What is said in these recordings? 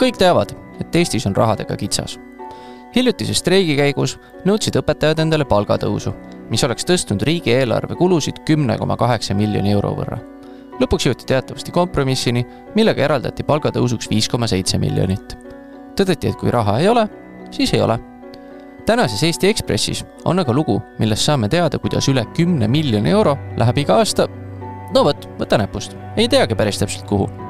kõik teavad, et Eestis on rahadega kitsas. hiljutise streigi käigus nõudsid õpetajad endale palgatõusu, mis oleks tõstnud riigieelarve kulusid kümne koma kaheksa miljoni euro võrra. lõpuks jõuti teatavasti kompromissini, millega eraldati palgatõusuks viis koma seitse miljonit. tõdeti, et kui raha ei ole, siis ei ole tänases Eesti Ekspressis on aga lugu, millest saame teada, kuidas üle kümne miljoni euro läheb iga aasta no vot, võta näpust, ei teagi päris täpselt kuhu.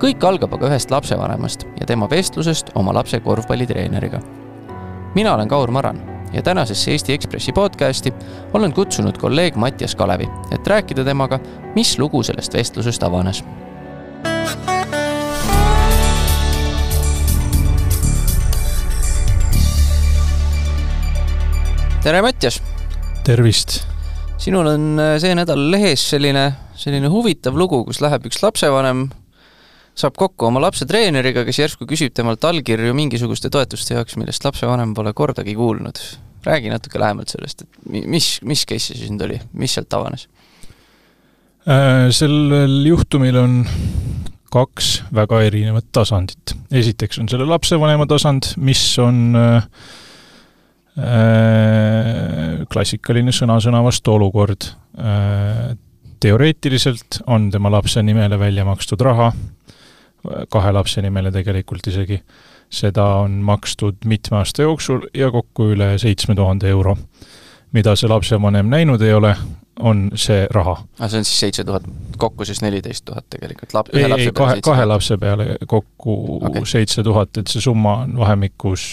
Kõik algab aga ühest lapsevanemast ja tema vestlusest oma lapse korvpallitreeneriga. mina olen Kaur Maran ja tänasesse Eesti Ekspressi podcasti olen kutsunud kolleeg Mattias Kalevi, et rääkida temaga, mis lugu sellest vestlusest avanes tere, Mattias! tervist! sinul on äh, see nädal lehes selline, selline huvitav lugu, kus läheb üks lapsevanem, saab kokku oma lapse treeneriga, kes järsku küsib temalt allkirju mingisuguste toetuste jaoks, millest lapsevanem pole kordagi kuulnud. räägi natuke lähemalt sellest, et mis, mis case see siis nüüd oli, mis sealt avanes? Äh, sellel juhtumil on kaks väga erinevat tasandit. esiteks on selle lapsevanema tasand, mis on äh, Äh, klassikaline sõna-sõna vastu olukord. Äh, teoreetiliselt on tema lapse nimele välja makstud raha, kahe lapse nimele tegelikult isegi, seda on makstud mitme aasta jooksul ja kokku üle seitsme tuhande euro. mida see lapsevanem näinud ei ole, on see raha. aga see on siis seitse tuhat, kokku siis neliteist tuhat tegelikult lap-, ühe lapse peale? kahe, kahe lapse peale kokku seitse okay. tuhat, et see summa on vahemikus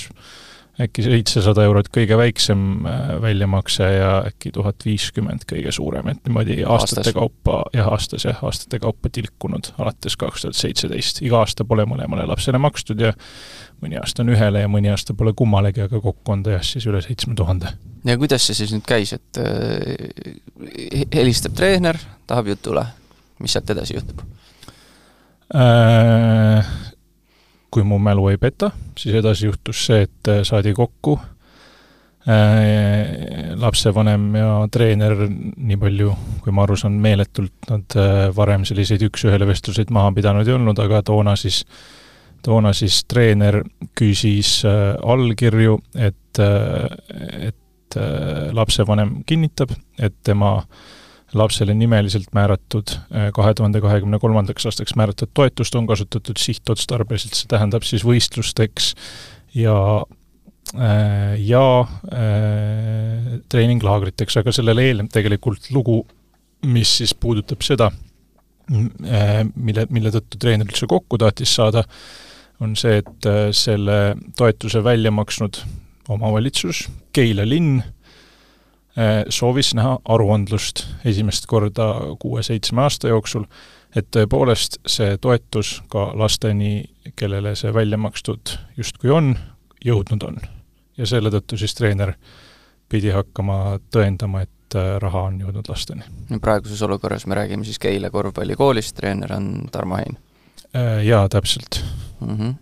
äkki seitsesada eurot kõige väiksem äh, väljamakse ja äkki tuhat viiskümmend kõige suurem, et niimoodi aastate aastas. kaupa, jah, aastas jah, aastate kaupa tilkunud alates kaks tuhat seitseteist. iga aasta pole mõlemale lapsele makstud ja mõni aasta on ühele ja mõni aasta pole kummalegi, aga kokku on ta jah, siis üle seitsme tuhande. ja kuidas see siis nüüd käis, et äh, helistab treener, tahab jutule, mis sealt edasi juhtub äh,? Kui mu mälu ei peta, siis edasi juhtus see, et äh, saadi kokku äh, lapsevanem ja treener, nii palju, kui ma aru saan, meeletult nad äh, varem selliseid üks-ühele vestluseid maha pidanud ei olnud, aga toona siis, toona siis treener küsis allkirju, et, et lapsevanem kinnitab, et tema äh, lapsele nimeliselt määratud, äh, kahe tuhande kahekümne kolmandaks aastaks määratud toetust on kasutatud sihtotstarbeliselt, see tähendab siis võistlusteks ja äh, ja äh, treeninglaagriteks, aga sellele eelneb tegelikult lugu, mis siis puudutab seda, mille, mille tõttu treener üldse kokku tahtis saada, on see, et selle toetuse välja maksnud omavalitsus, Keila linn, soovis näha aruandlust esimest korda kuue-seitsme aasta jooksul, et tõepoolest see toetus ka lasteni, kellele see välja makstud justkui on, jõudnud on. ja selle tõttu siis treener pidi hakkama tõendama, et äh, raha on jõudnud lasteni. praeguses olukorras me räägime siis Keila korvpallikoolist, treener on Tarmo Hein? Äh, jaa, täpselt mm. -hmm.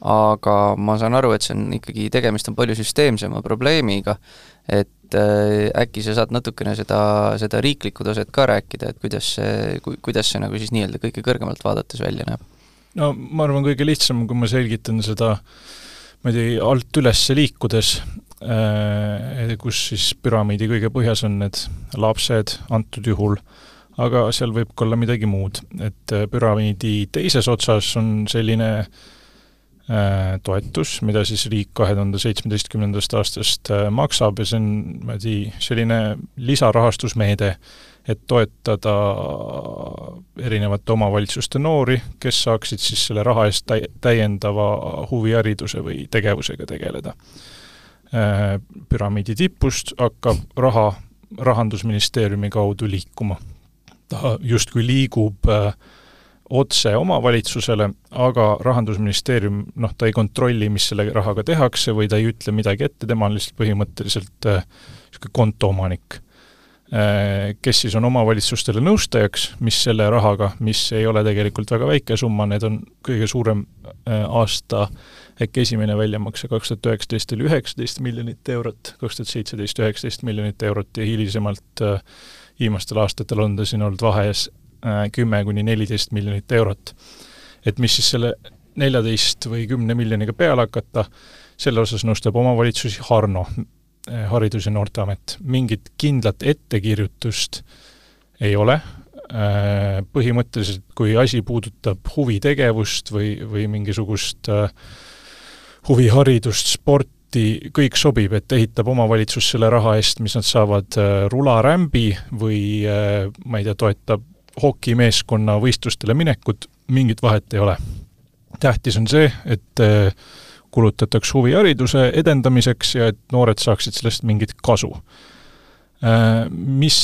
aga ma saan aru, et see on ikkagi, tegemist on palju süsteemsema probleemiga, et äh, äkki sa saad natukene seda, seda riiklikku taset ka rääkida, et kuidas see, kuidas see nagu siis nii-öelda kõige kõrgemalt vaadates välja näeb? no ma arvan, kõige lihtsam, kui ma selgitan seda ma ei tea, alt üles liikudes, äh, kus siis püramiidi kõige põhjas on need lapsed antud juhul, aga seal võib ka olla midagi muud, et äh, püramiidi teises otsas on selline äh, toetus, mida siis riik kahe tuhande seitsmeteistkümnendast aastast äh, maksab ja see on niimoodi selline lisarahastusmeede, et toetada erinevate omavalitsuste noori, kes saaksid siis selle raha eest täi-, täiendava huvihariduse või tegevusega tegeleda. Äh, püramiidi tipust hakkab raha Rahandusministeeriumi kaudu liikuma. ta justkui liigub äh, otse omavalitsusele, aga Rahandusministeerium, noh, ta ei kontrolli, mis selle rahaga tehakse või ta ei ütle midagi ette, tema on lihtsalt põhimõtteliselt niisugune äh, kontoomanik äh,, kes siis on omavalitsustele nõustajaks, mis selle rahaga, mis ei ole tegelikult väga väike summa, need on kõige suurem äh, aasta äkki esimene väljamakse kaks tuhat üheksateist oli üheksateist miljonit eurot, kaks tuhat seitseteist üheksateist miljonit eurot ja hilisemalt viimastel aastatel on ta siin olnud vahes kümme kuni neliteist miljonit eurot. et mis siis selle neljateist või kümne miljoniga peale hakata, selle osas nõustab omavalitsusi Harno, eh, Haridus- ja Noorteamet. mingit kindlat ettekirjutust ei ole, eh, põhimõtteliselt kui asi puudutab huvitegevust või, või mingisugust äh, huviharidust, sporti, kõik sobib, et ehitab omavalitsus selle raha eest, mis nad saavad äh, rularämbi või äh, ma ei tea, toetab hokimeeskonna võistlustele minekut, mingit vahet ei ole. tähtis on see, et äh, kulutataks huvihariduse edendamiseks ja et noored saaksid sellest mingit kasu. Mis,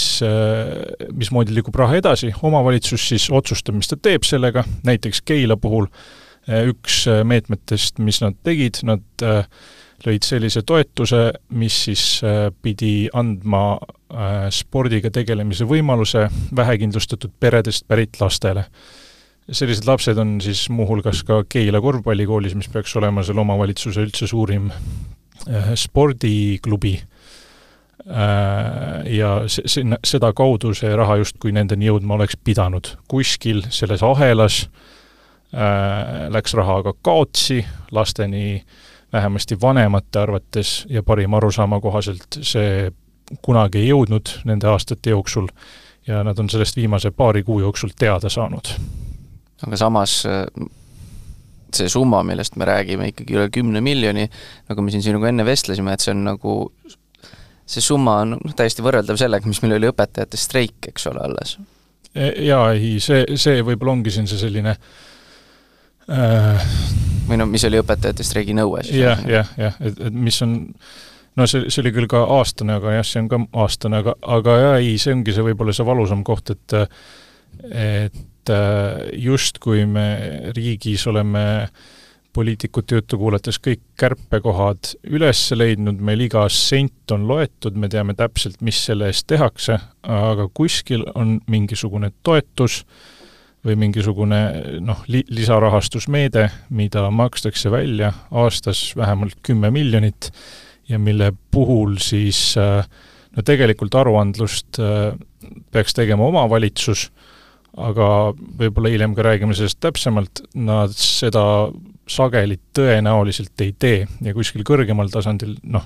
mismoodi liigub raha edasi, omavalitsus siis otsustab, mis ta teeb sellega, näiteks Keila puhul äh, üks meetmetest, mis nad tegid, nad eh, lõid sellise toetuse, mis siis pidi andma spordiga tegelemise võimaluse vähekindlustatud peredest pärit lastele. sellised lapsed on siis muuhulgas ka Keila korvpallikoolis, mis peaks olema selle omavalitsuse üldse suurim spordiklubi ja sinna, sedakaudu see raha justkui nendeni jõudma oleks pidanud. kuskil selles ahelas äh, Äh, läks raha aga kaotsi lasteni, vähemasti vanemate arvates ja parima arusaama kohaselt see kunagi ei jõudnud nende aastate jooksul ja nad on sellest viimase paari kuu jooksul teada saanud. aga samas see summa, millest me räägime, ikkagi üle kümne miljoni, nagu me siin sinuga enne vestlesime, et see on nagu, see summa on noh, täiesti võrreldav sellega, mis meil oli õpetajate streik, eks ole, alles. E, jaa, ei, see, see võib-olla ongi siin see selline äh, äh, või no mis oli õpetajate streigi nõue siis? jah, jah, jah, et, et mis on no see, see oli küll ka aastane, aga jah, see on ka aastane, aga, aga jaa, ei, see ongi see võib-olla see valusam koht, et et justkui me riigis oleme poliitikute juttu kuulates kõik kärpekohad üles leidnud, meil iga sent on loetud, me teame täpselt, mis selle eest tehakse, aga kuskil on mingisugune toetus äh, või mingisugune noh, li-, lisarahastusmeede, mida makstakse välja aastas vähemalt kümme miljonit ja mille puhul siis äh, no tegelikult aruandlust äh, peaks tegema omavalitsus, aga võib-olla hiljem ka räägime sellest täpsemalt, nad seda sageli tõenäoliselt ei tee ja kuskil kõrgemal tasandil noh,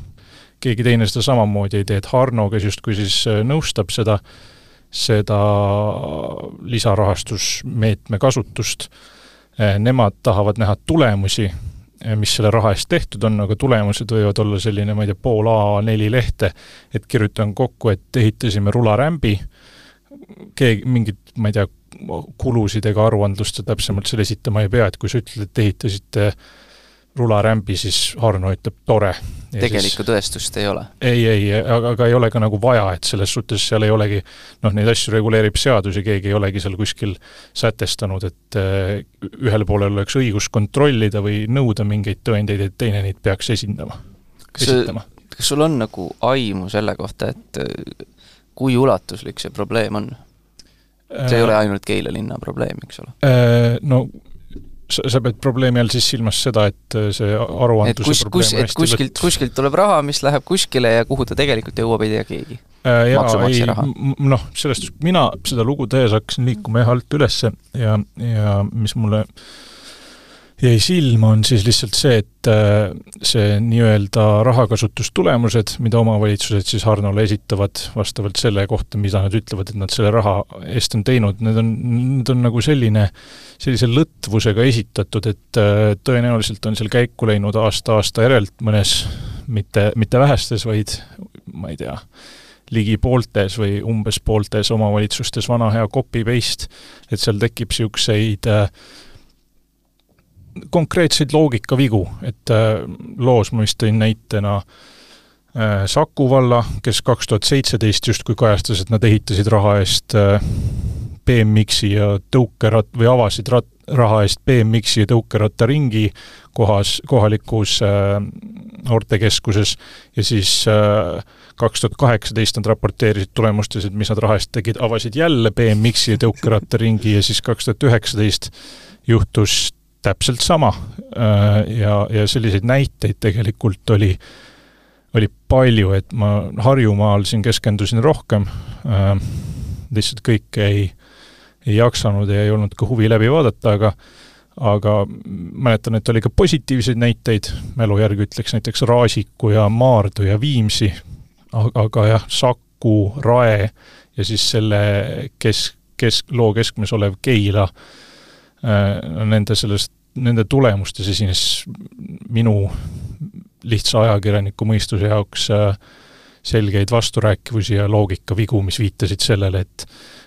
keegi teine seda samamoodi ei tee, et Harno, kes justkui siis äh, nõustab seda, seda lisarahastusmeetme kasutust, eh, nemad tahavad näha tulemusi, eh, mis selle raha eest tehtud on, aga tulemused võivad olla selline, ma ei tea, pool A4 lehte, et kirjutan kokku, et ehitasime rularämbi, keegi, mingit, ma ei tea, kulusid ega aruandlust sa täpsemalt seal esitama ei pea, et kui sa ütled, et ehitasite äh, rularämbi, siis Harno ütleb tore. tegelikku tõestust ei ole? ei, ei, aga, aga ei ole ka nagu vaja, et selles suhtes seal ei olegi noh, neid asju reguleerib seadus ja keegi ei olegi seal kuskil sätestanud, et äh, ühel poolel oleks õigus kontrollida või nõuda mingeid tõendeid, et teine neid peaks esindama, esitama. kas sul on nagu aimu selle kohta, et äh, kui ulatuslik see probleem on? see ei äh, ole ainult Keila linna probleem, eks ole? No sa, pead probleemi all siis silmas seda, et äh, see aruandluse kus, probleem kus, et kuskilt, kuskilt tuleb raha, mis läheb kuskile ja kuhu ta tegelikult jõuab, ei tea keegi äh,. jaa, ei, noh, sellest, mina seda lugu tehes hakkasin liikuma jah alt üles ja, ja mis mulle äh, jäi silma, on siis lihtsalt see, et äh, see nii-öelda rahakasutustulemused, mida omavalitsused siis Harnole esitavad vastavalt selle kohta, mida nad ütlevad, et nad selle raha eest on teinud, need on, need on nagu selline, sellise lõtvusega esitatud, et äh, tõenäoliselt on seal käiku läinud aasta-aasta järelt mõnes, mitte, mitte vähestes, vaid ma ei tea, ligi pooltes või umbes pooltes omavalitsustes vana hea copy-paste, et seal tekib niisuguseid äh, konkreetseid loogikavigu, et äh, loos ma vist tõin näitena äh, Saku valla, kes kaks tuhat seitseteist justkui kajastas, et nad ehitasid raha eest äh, BMX-i ja tõukerat- või avasid rat-, raha eest BMX-i ja tõukerattaringi kohas, kohalikus äh, noortekeskuses ja siis kaks tuhat kaheksateist nad raporteerisid tulemustes, et mis nad raha eest tegid, avasid jälle BMX-i ja tõukerattaringi ja siis kaks tuhat üheksateist juhtus täpselt sama. Äh, ja, ja selliseid näiteid tegelikult oli, oli palju, et ma Harjumaal siin keskendusin rohkem, äh, lihtsalt kõike ei, ei jaksanud ja ei olnud ka huvi läbi vaadata, aga aga mäletan, et oli ka positiivseid näiteid, mälu järgi ütleks näiteks Raasiku ja Maardu ja Viimsi, aga jah, Saku, Rae ja siis selle kesk, kesk, loo keskmes olev Keila, äh, nende sellest, nende tulemustes esines minu lihtsa ajakirjaniku mõistuse jaoks äh, selgeid vasturääkivusi ja loogikavigu, mis viitasid sellele, et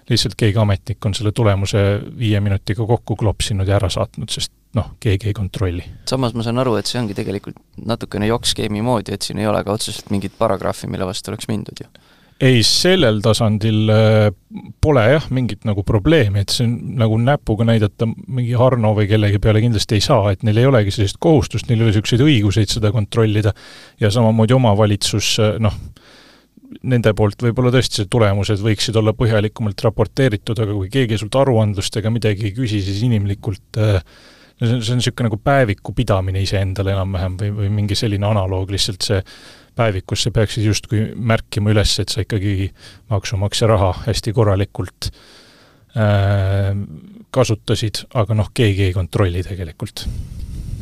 lihtsalt keegi ametnik on selle tulemuse viie minutiga kokku klopsinud ja ära saatnud, sest noh, keegi ei kontrolli. samas ma saan aru, et see ongi tegelikult natukene jokk-skeemi moodi, et siin ei ole ka otseselt mingit paragrahvi, mille vastu oleks mindud ju ei, sellel tasandil äh, pole jah mingit nagu probleemi, et on nagu näpuga näidata mingi Harno või kellegi peale kindlasti ei saa, et neil ei olegi sellist kohustust, neil ei ole niisuguseid õiguseid seda kontrollida. Ja samamoodi omavalitsus äh, noh, nende poolt võib-olla tõesti see tulemused võiksid olla põhjalikumalt raporteeritud, aga kui keegi sult aruandlust ega midagi ei küsi, siis inimlikult äh, no see on, see on niisugune nagu päeviku pidamine iseendale enam-vähem või, või mingi selline analoog, lihtsalt see päevikusse peaksid justkui märkima üles, et sa ikkagi maksumaksja raha hästi korralikult äh, kasutasid, aga noh, keegi ei kontrolli tegelikult.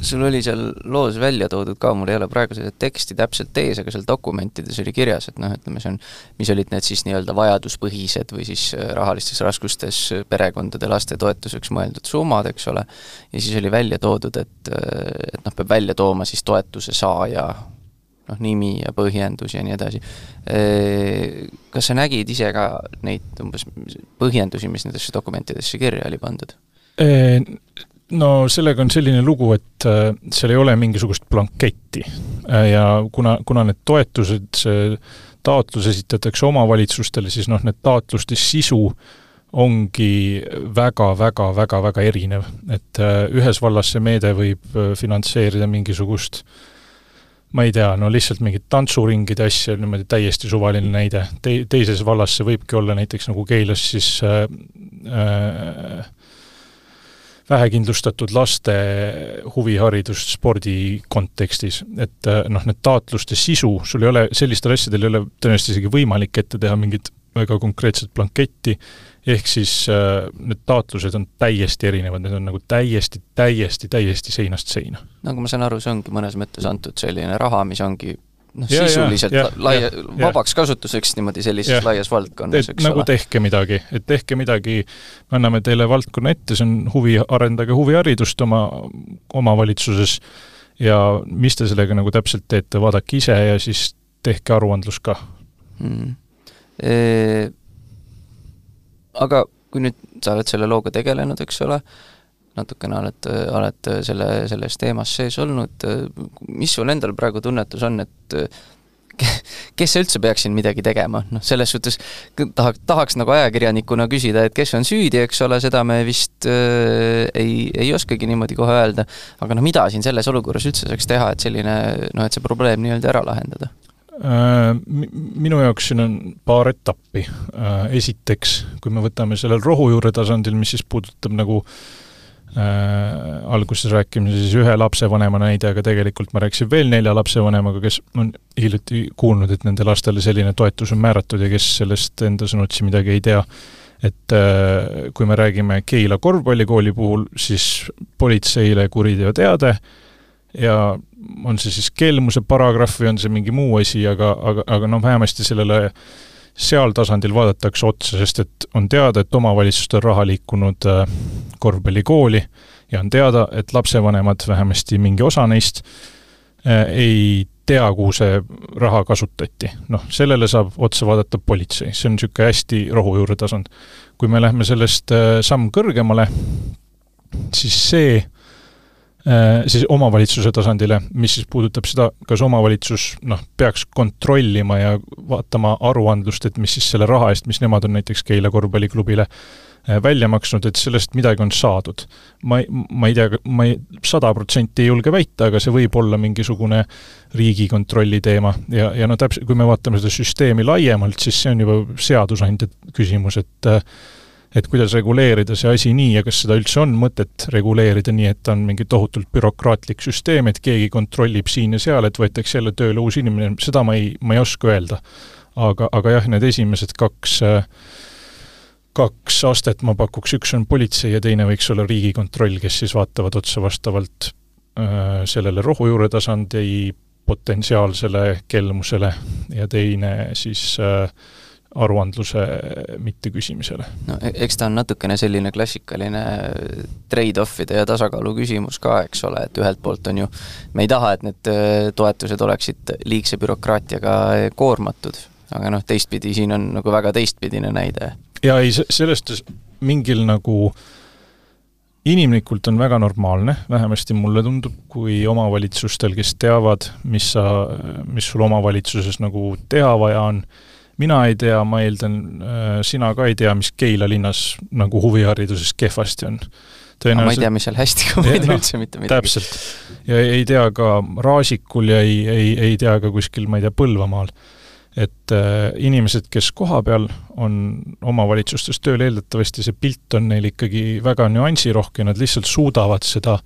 Sul oli seal loos välja toodud ka, mul ei ole praegu seda teksti täpselt ees, aga seal dokumentides oli kirjas, et noh, ütleme see on, mis olid need siis nii-öelda vajaduspõhised või siis äh, rahalistes raskustes perekondade laste toetuseks mõeldud summad, eks ole, ja siis oli välja toodud, et, äh, et noh, peab välja tooma siis toetuse saaja noh, nimi ja põhjendus ja nii edasi. Kas sa nägid ise ka neid umbes põhjendusi, mis nendesse dokumentidesse kirja oli pandud? No sellega on selline lugu, et äh, seal ei ole mingisugust blanketti äh, ja kuna, kuna need toetused, see taotlus esitatakse omavalitsustele, siis noh, need taotluste sisu ongi väga-väga-väga-väga erinev. et äh, ühes vallas see meede võib finantseerida mingisugust äh, ma ei tea, no lihtsalt mingit tantsuringide asja, niimoodi täiesti suvaline näide, tei-, teises vallas see võibki olla näiteks nagu Keilas siis äh, äh, vähekindlustatud laste huviharidust spordi kontekstis, et äh, noh, need taotluste sisu, sul ei ole, sellistel asjadel ei ole tõenäoliselt isegi võimalik ette teha mingit väga konkreetset blanketti, ehk siis äh, need taotlused on täiesti erinevad, need on nagu täiesti, täiesti, täiesti seinast seina. nagu ma saan aru, see ongi mõnes mõttes antud selline raha, mis ongi noh, sisuliselt ja, laia, vabaks kasutuseks niimoodi sellises ja, laias valdkonnas, eks nagu ole. tehke midagi, et tehke midagi, me anname teile valdkonna ette, see on huvi, arendage huviharidust oma omavalitsuses. Ja mis te sellega nagu täpselt teete, vaadake ise ja siis tehke aruandlus ka. Mm aga kui nüüd sa oled selle looga tegelenud, eks ole, natukene oled, oled selle, selles teemas sees olnud, mis sul endal praegu tunnetus on, et kes üldse peaks siin midagi tegema, noh selles suhtes tahaks, tahaks nagu ajakirjanikuna küsida, et kes on süüdi, eks ole, seda me vist äh, ei, ei oskagi niimoodi kohe öelda, aga noh, mida siin selles olukorras üldse saaks teha, et selline noh, et see probleem nii-öelda ära lahendada? Äh, minu jaoks siin on paar etappi. Äh, esiteks, kui me võtame sellel rohujuure tasandil, mis siis puudutab nagu äh, alguses rääkime siis ühe lapsevanema näide, aga tegelikult ma rääkisin veel nelja lapsevanemaga, kes on hiljuti kuulnud, et nende lastele selline toetus on määratud ja kes sellest enda sõnutsi midagi ei tea. et äh, kui me räägime Keila korvpallikooli puhul, siis politseile kuriteoteade ja on see siis kelmuse paragrahv või on see mingi muu asi, aga, aga, aga noh, vähemasti sellele seal tasandil vaadatakse otsa, sest et on teada, et omavalitsustel on raha liikunud äh, korvpallikooli ja on teada, et lapsevanemad, vähemasti mingi osa neist, äh, ei tea, kuhu see raha kasutati. noh, sellele saab otsa vaadata politsei, see on niisugune hästi rohujuure tasand. kui me lähme sellest äh, samm kõrgemale, siis see Äh, siis omavalitsuse tasandile, mis siis puudutab seda, kas omavalitsus noh, peaks kontrollima ja vaatama aruandlust, et mis siis selle raha eest, mis nemad on näiteks Keila korvpalliklubile äh, välja maksnud, et sellest midagi on saadud. ma ei, ma ei tea, ma ei, sada protsenti ei julge väita, aga see võib olla mingisugune riigikontrolli teema ja, ja no täpselt, kui me vaatame seda süsteemi laiemalt, siis see on juba seadusandja küsimus, et äh, et kuidas reguleerida see asi nii ja kas seda üldse on mõtet reguleerida nii, et ta on mingi tohutult bürokraatlik süsteem, et keegi kontrollib siin ja seal, et võetakse jälle tööle uus inimene, seda ma ei, ma ei oska öelda. aga, aga jah, need esimesed kaks, kaks astet ma pakuks, üks on politsei ja teine võiks olla Riigikontroll, kes siis vaatavad otsa vastavalt äh, sellele rohujuure tasandi potentsiaalsele kelmusele ja teine siis äh, aruandluse mitteküsimisele. no e-, eks ta on natukene selline klassikaline trade-off'ide ja tasakaalu küsimus ka, eks ole, et ühelt poolt on ju, me ei taha, et need äh, toetused oleksid liigse bürokraatiaga koormatud, aga noh, teistpidi siin on nagu väga teistpidine näide ja ei, sellest mingil nagu inimlikult on väga normaalne, vähemasti mulle tundub, kui omavalitsustel, kes teavad, mis sa, mis sul omavalitsuses nagu teha vaja on, mina ei tea, ma eeldan, äh, sina ka ei tea, mis Keila linnas nagu huvihariduses kehvasti on. ma ei tea, mis seal hästi, ma ei tea no, üldse mitte midagi. täpselt. ja ei tea ka Raasikul ja ei, ei, ei tea ka kuskil, ma ei tea, Põlvamaal et äh, inimesed, kes kohapeal on omavalitsustes tööl, eeldatavasti see pilt on neil ikkagi väga nüansirohke, nad lihtsalt suudavad seda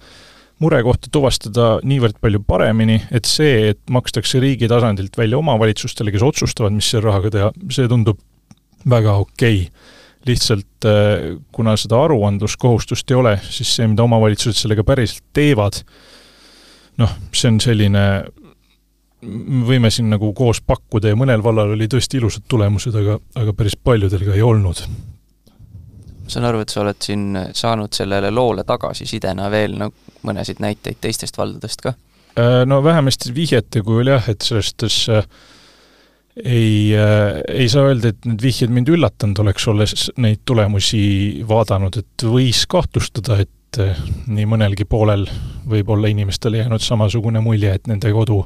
murekohta tuvastada niivõrd palju paremini, et see, et makstakse riigi tasandilt välja omavalitsustele, kes otsustavad, mis selle rahaga teha, see tundub väga okei okay. lihtsalt äh, kuna seda aruandluskohustust ei ole, siis see, mida omavalitsused sellega päriselt teevad, noh, see on selline võime siin nagu koos pakkuda ja mõnel vallal oli tõesti ilusad tulemused, aga, aga päris paljudel ka ei olnud. Ma saan aru, et sa oled siin saanud sellele loole tagasisidena veel no mõnesid näiteid teistest valdadest ka? Äh, no vähemasti vihjete kujul jah, et selles suhtes äh, ei äh,, ei saa öelda, et need vihjed mind üllatanud oleks, olles neid tulemusi vaadanud, et võis kahtlustada, et nii mõnelgi poolel võib olla inimestele jäänud samasugune mulje, et nende kodu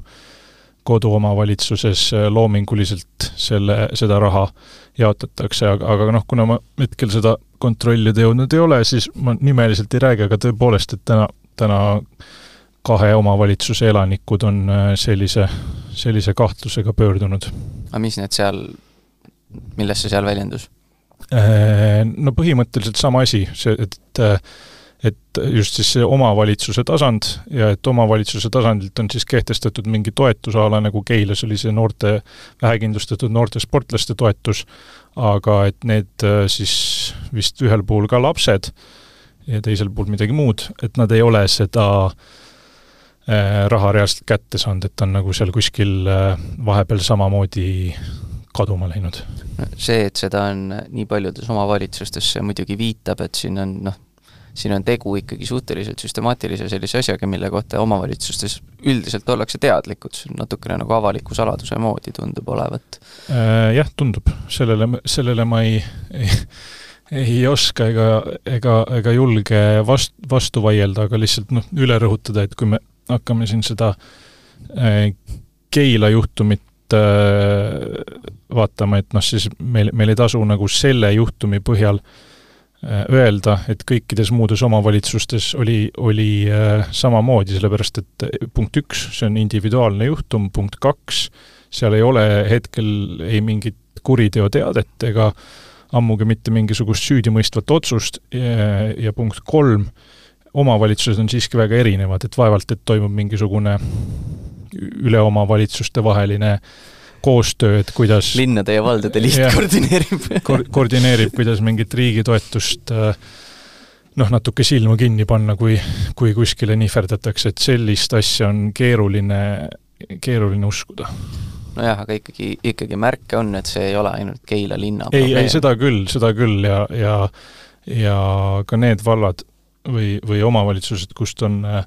koduomavalitsuses loominguliselt selle, seda raha jaotatakse, aga, aga noh, kuna ma hetkel seda kontrollida jõudnud ei ole, siis ma nimeliselt ei räägi, aga tõepoolest, et täna, täna kahe omavalitsuse elanikud on äh, sellise, sellise kahtlusega pöördunud. aga mis need seal, milles see seal väljendus? Äh, no põhimõtteliselt sama asi, see, et et just siis see omavalitsuse tasand ja et omavalitsuse tasandilt on siis kehtestatud mingi toetusala, nagu Keilas oli see noorte, vähekindlustatud noorte sportlaste toetus, aga et need äh, siis vist ühel puhul ka lapsed ja teisel puhul midagi muud, et nad ei ole seda äh, raha reaalselt kätte saanud, et ta on nagu seal kuskil äh, vahepeal samamoodi kaduma läinud. see, et seda on nii paljudes omavalitsustes, see muidugi viitab, et siin on noh, siin on tegu ikkagi suhteliselt süstemaatilise sellise asjaga, mille kohta omavalitsustes üldiselt ollakse teadlikud, see on natukene nagu avaliku saladuse moodi tundub olevat. Äh, jah, tundub, sellele, sellele ma ei, ei ei oska ega, ega, ega julge vast-, vastu vaielda, aga lihtsalt noh, üle rõhutada, et kui me hakkame siin seda äh, Keila juhtumit äh, vaatama, et noh, siis meil, meil ei tasu nagu selle juhtumi põhjal äh, öelda, et kõikides muudes omavalitsustes oli, oli äh, samamoodi, sellepärast et äh, punkt üks, see on individuaalne juhtum, punkt kaks, seal ei ole hetkel ei mingit kuriteoteadet ega ammugi mitte mingisugust süüdimõistvat otsust ja, ja punkt kolm, omavalitsused on siiski väga erinevad, et vaevalt, et toimub mingisugune üle omavalitsuste vaheline äh, koostöö, et kuidas linnade ja valdade liit koordineerib. Ko-, koordineerib, kuidas mingit riigi toetust äh, noh, natuke silma kinni panna, kui, kui kuskile nihverdatakse, et sellist asja on keeruline, keeruline uskuda. nojah, aga ikkagi, ikkagi märke on, et see ei ole ainult Keila linna ei, ei seda küll, seda küll ja, ja ja ka need vallad või, või omavalitsused, kust on äh,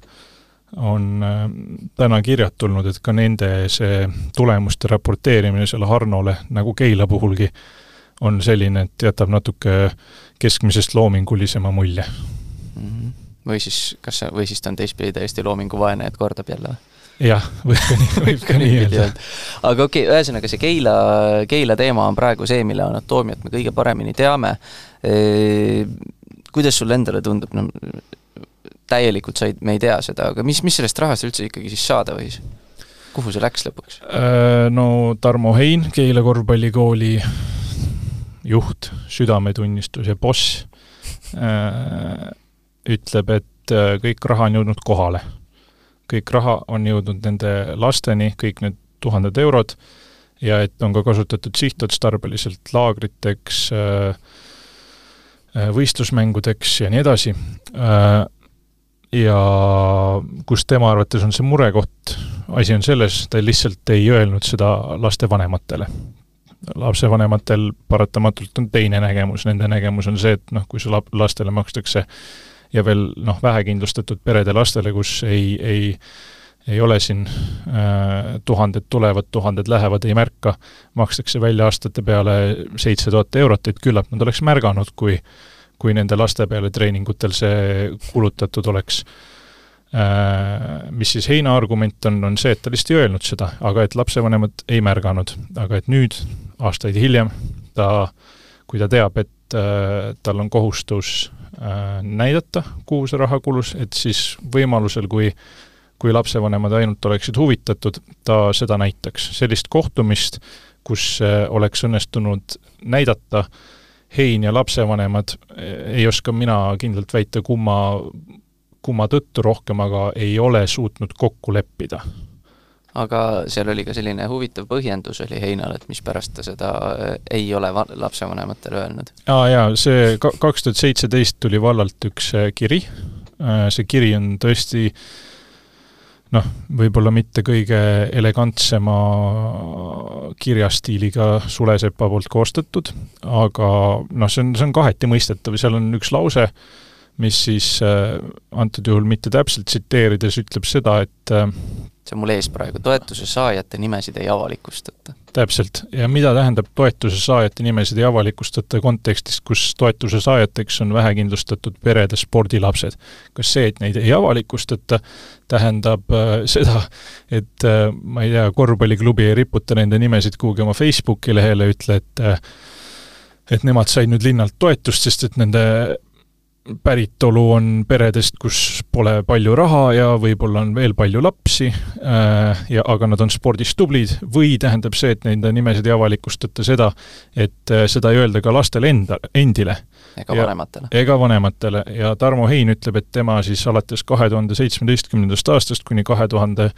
on äh, täna kirjad tulnud, et ka nende see tulemuste raporteerimine seal Harnole, nagu Keila puhulgi, on selline, et jätab natuke keskmisest loomingulisema mulje mm. -hmm. või siis, kas see, või siis ta on teistpidi täiesti loominguvaene, et kordab jälle või? jah, võib ka nii, võib ka nii öelda. aga okei okay,, ühesõnaga see Keila, Keila teema on praegu see, mille anatoomiat me kõige paremini teame kuidas sulle endale tundub, no täielikult said, me ei tea seda, aga mis, mis sellest rahast üldse ikkagi siis saada võis? kuhu see läks lõpuks? Äh, no Tarmo Hein, Keila korvpallikooli juht, südametunnistus ja boss, äh, ütleb, et äh, kõik raha on jõudnud kohale. kõik raha on jõudnud nende lasteni, kõik need tuhanded eurod, ja et on ka kasutatud sihtotstarbeliselt laagriteks, võistlusmängudeks ja nii edasi, ja kus tema arvates on see murekoht, asi on selles, ta lihtsalt ei öelnud seda lastevanematele. lapsevanematel paratamatult on teine nägemus, nende nägemus on see, et noh, kui see lap-, lastele makstakse ja veel noh, vähekindlustatud perede lastele, kus ei, ei ei ole siin äh, tuhanded tulevad, tuhanded lähevad, ei märka, makstakse välja aastate peale seitse tuhat eurot, et küllap nad oleks märganud, kui kui nende laste peale treeningutel see kulutatud oleks äh,. Mis siis Heina argument on, on see, et ta lihtsalt ei öelnud seda, aga et lapsevanemad ei märganud, aga et nüüd, aastaid hiljem, ta, kui ta teab, et äh, tal on kohustus äh, näidata, kuhu see raha kulus, et siis võimalusel, kui kui lapsevanemad ainult oleksid huvitatud, ta seda näitaks. sellist kohtumist, kus äh, oleks õnnestunud näidata Hein ja lapsevanemad, äh, ei oska mina kindlalt väita, kumma, kumma tõttu rohkem, aga ei ole suutnud kokku leppida aga seal oli ka selline huvitav põhjendus oli Heinal, et mispärast ta seda äh, ei ole va-, lapsevanematele öelnud. aa jaa, see ka-, kaks tuhat seitseteist tuli vallalt üks kiri, see kiri on tõesti äh, noh, võib-olla mitte kõige elegantsema kirjastiiliga Sulesepa poolt koostatud, aga noh, see on, see on kaheti mõistetav, seal on üks lause, mis siis äh, antud juhul mitte täpselt tsiteerides ütleb seda, et äh, see on mul ees praegu, toetuse saajate nimesid ei avalikustata. täpselt, ja mida tähendab toetuse saajate nimesid ei avalikustata kontekstis, kus toetuse saajateks on vähekindlustatud perede spordilapsed? kas see, et neid ei avalikustata, tähendab äh, seda, et äh, ma ei tea, korvpalliklubi ei riputa nende nimesid kuhugi oma Facebooki lehele, ütle, et äh, et nemad said nüüd linnalt toetust, sest et nende päritolu on peredest, kus pole palju raha ja võib-olla on veel palju lapsi äh, ja aga nad on spordis tublid, või tähendab see, et nende nimesid ei avalikustata seda, et äh, seda ei öelda ka lastele enda, endile. ega ja, vanematele. ega vanematele ja Tarmo Hein ütleb, et tema siis alates kahe tuhande seitsmeteistkümnendast aastast kuni kahe tuhande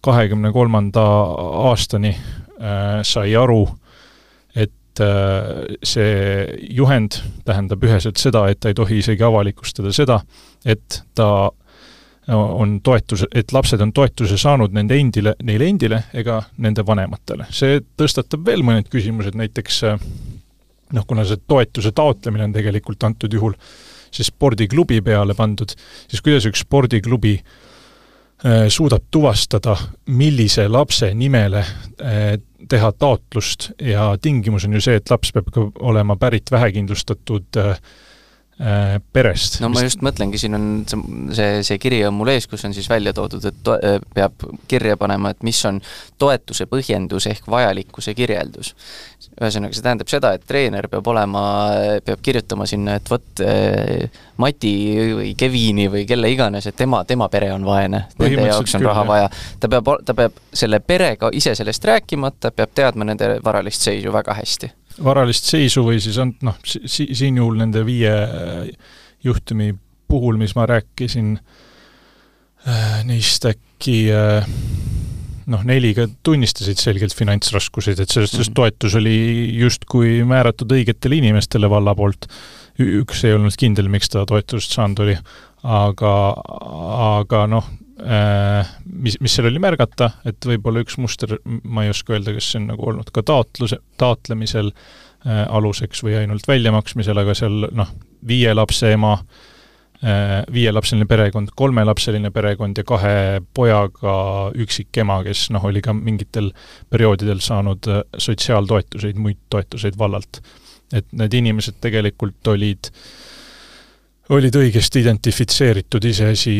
kahekümne kolmanda aastani äh, sai aru, et äh, see juhend tähendab üheselt seda, et ta ei tohi isegi avalikustada seda, et ta on toetuse, et lapsed on toetuse saanud nende endile, neile endile ega nende vanematele. see tõstatab veel mõned küsimused, näiteks äh, noh, kuna see toetuse taotlemine on tegelikult antud juhul siis spordiklubi peale pandud, siis kuidas üks spordiklubi äh, suudab tuvastada, millise lapse nimele teha taotlust. Ja tingimus on ju see, et laps peab ka olema pärit vähekindlustatud äh, äh, perest. no ma just mõtlengi, siin on see, see kiri on mul ees, kus on siis välja toodud, et to-, äh, peab kirja panema, et mis on toetuse põhjendus ehk vajalikkuse kirjeldus ühesõnaga, see tähendab seda, et treener peab olema, peab kirjutama sinna, et vot äh, Mati või Kevini või kelle iganes, et tema, tema pere on vaene, nende jaoks on küll, raha vaja. ta peab, ta peab selle perega ise sellest rääkima, ta peab teadma nende varalist seisu väga hästi. Varalist seisu või siis on noh, si-, siin juhul nende viie äh, juhtumi puhul, mis ma rääkisin, äh, neist äkki äh, noh, neli ka tunnistasid selgelt finantsraskuseid, et sellest, sellest mhm. toetus oli justkui määratud õigetele inimestele valla poolt. üks ei olnud kindel, miks ta toetust saanud oli, aga, aga noh mis, mis seal oli märgata, et võib-olla üks muster, ma ei oska öelda, kas see on nagu olnud ka taotluse, taotlemisel äh, aluseks või ainult väljamaksmisel, aga seal noh, viie lapse ema äh, Äh, viielapseline perekond, kolmelapseline perekond ja kahe pojaga üksikema, kes noh, oli ka mingitel perioodidel saanud äh, sotsiaaltoetuseid, muid toetuseid vallalt. et need inimesed tegelikult olid, olid õigesti identifitseeritud, iseasi,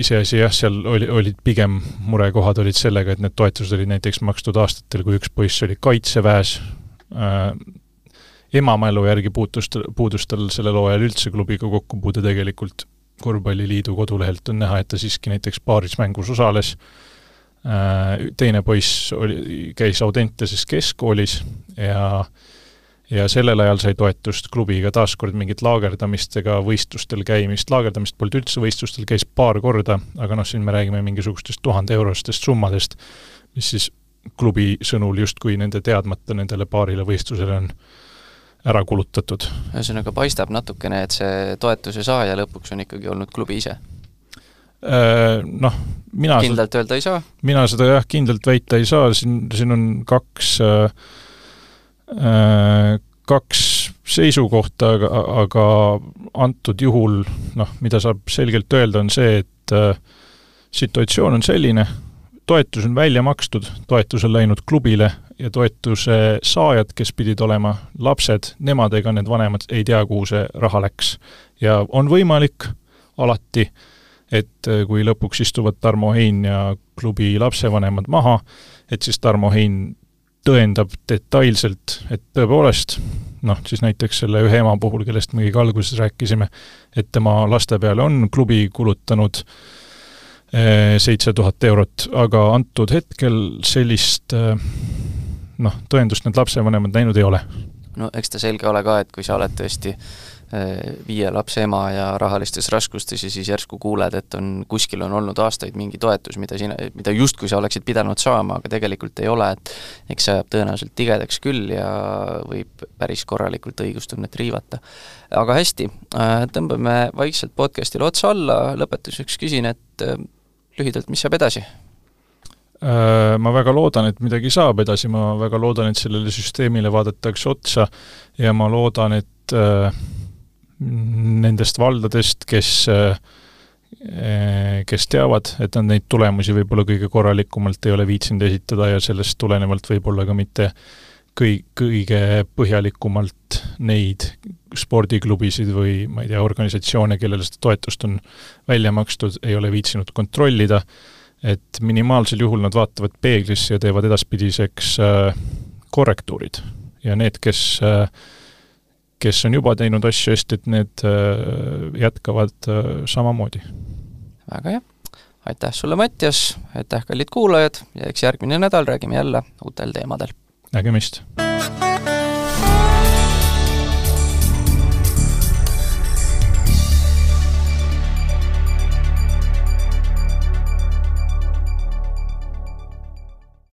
iseasi jah, seal oli, olid pigem murekohad olid sellega, et need toetused olid näiteks makstud aastatel, kui üks poiss oli kaitseväes äh,, ema mälu järgi puutus, puudus tal sellel hooajal üldse klubiga kokkupuude tegelikult, korvpalliliidu kodulehelt on näha, et ta siiski näiteks paaris mängus osales, äh, teine poiss oli, käis Audentases keskkoolis ja ja sellel ajal sai toetust klubiga taaskord mingit laagerdamist ega võistlustel käimist, laagerdamist polnud üldse, võistlustel käis paar korda, aga noh, siin me räägime mingisugustest tuhande eurostest summadest, mis siis klubi sõnul justkui nende teadmata nendele paarile võistlusele on ära kulutatud. ühesõnaga paistab natukene, et see toetuse saaja lõpuks on ikkagi olnud klubi ise? Äh, noh, mina kindlalt öelda ei saa? mina seda jah, kindlalt väita ei saa, siin, siin on kaks äh kaks seisukohta, aga, aga antud juhul noh, mida saab selgelt öelda, on see, et äh, situatsioon on selline, toetus on välja makstud, toetus on läinud klubile ja toetuse saajad, kes pidid olema lapsed, nemad ega need vanemad ei tea, kuhu see raha läks. ja on võimalik alati, et äh, kui lõpuks istuvad Tarmo Hein ja klubi lapsevanemad maha, et siis Tarmo Hein tõendab detailselt, et tõepoolest noh, siis näiteks selle ühe ema puhul, kellest me kõige alguses rääkisime, et tema laste peale on klubi kulutanud eh, seitse tuhat eurot, aga antud hetkel sellist eh, noh, tõendust need lapsevanemad näinud ei ole. no eks ta selge ole ka, et kui sa oled tõesti viie lapse ema ja rahalistes raskustes ja siis järsku kuuled, et on, kuskil on olnud aastaid mingi toetus, mida sina, mida justkui sa oleksid pidanud saama, aga tegelikult ei ole, et eks see ajab tõenäoliselt tigedaks küll ja võib päris korralikult õigustunnet riivata. aga hästi, äh, tõmbame vaikselt podcastile otsa alla, lõpetuseks küsin, et äh, lühidalt, mis saab edasi? Ma väga loodan, et midagi saab edasi, ma väga loodan, et sellele süsteemile vaadatakse otsa ja ma loodan, et äh, nendest valdadest, kes eh, kes teavad, et nad neid tulemusi võib-olla kõige korralikumalt ei ole viitsinud esitada ja sellest tulenevalt võib-olla ka mitte kõi-, kõige põhjalikumalt neid spordiklubisid või ma ei tea, organisatsioone, kellele seda toetust on välja makstud, ei ole viitsinud kontrollida, et minimaalsel juhul nad vaatavad peeglisse ja teevad edaspidiseks äh, korrektuurid. ja need, kes äh, kes on juba teinud asju hästi, et need äh, jätkavad äh, samamoodi. väga hea, aitäh sulle, Mattias, aitäh, kallid kuulajad ja eks järgmine nädal räägime jälle uutel teemadel. nägemist!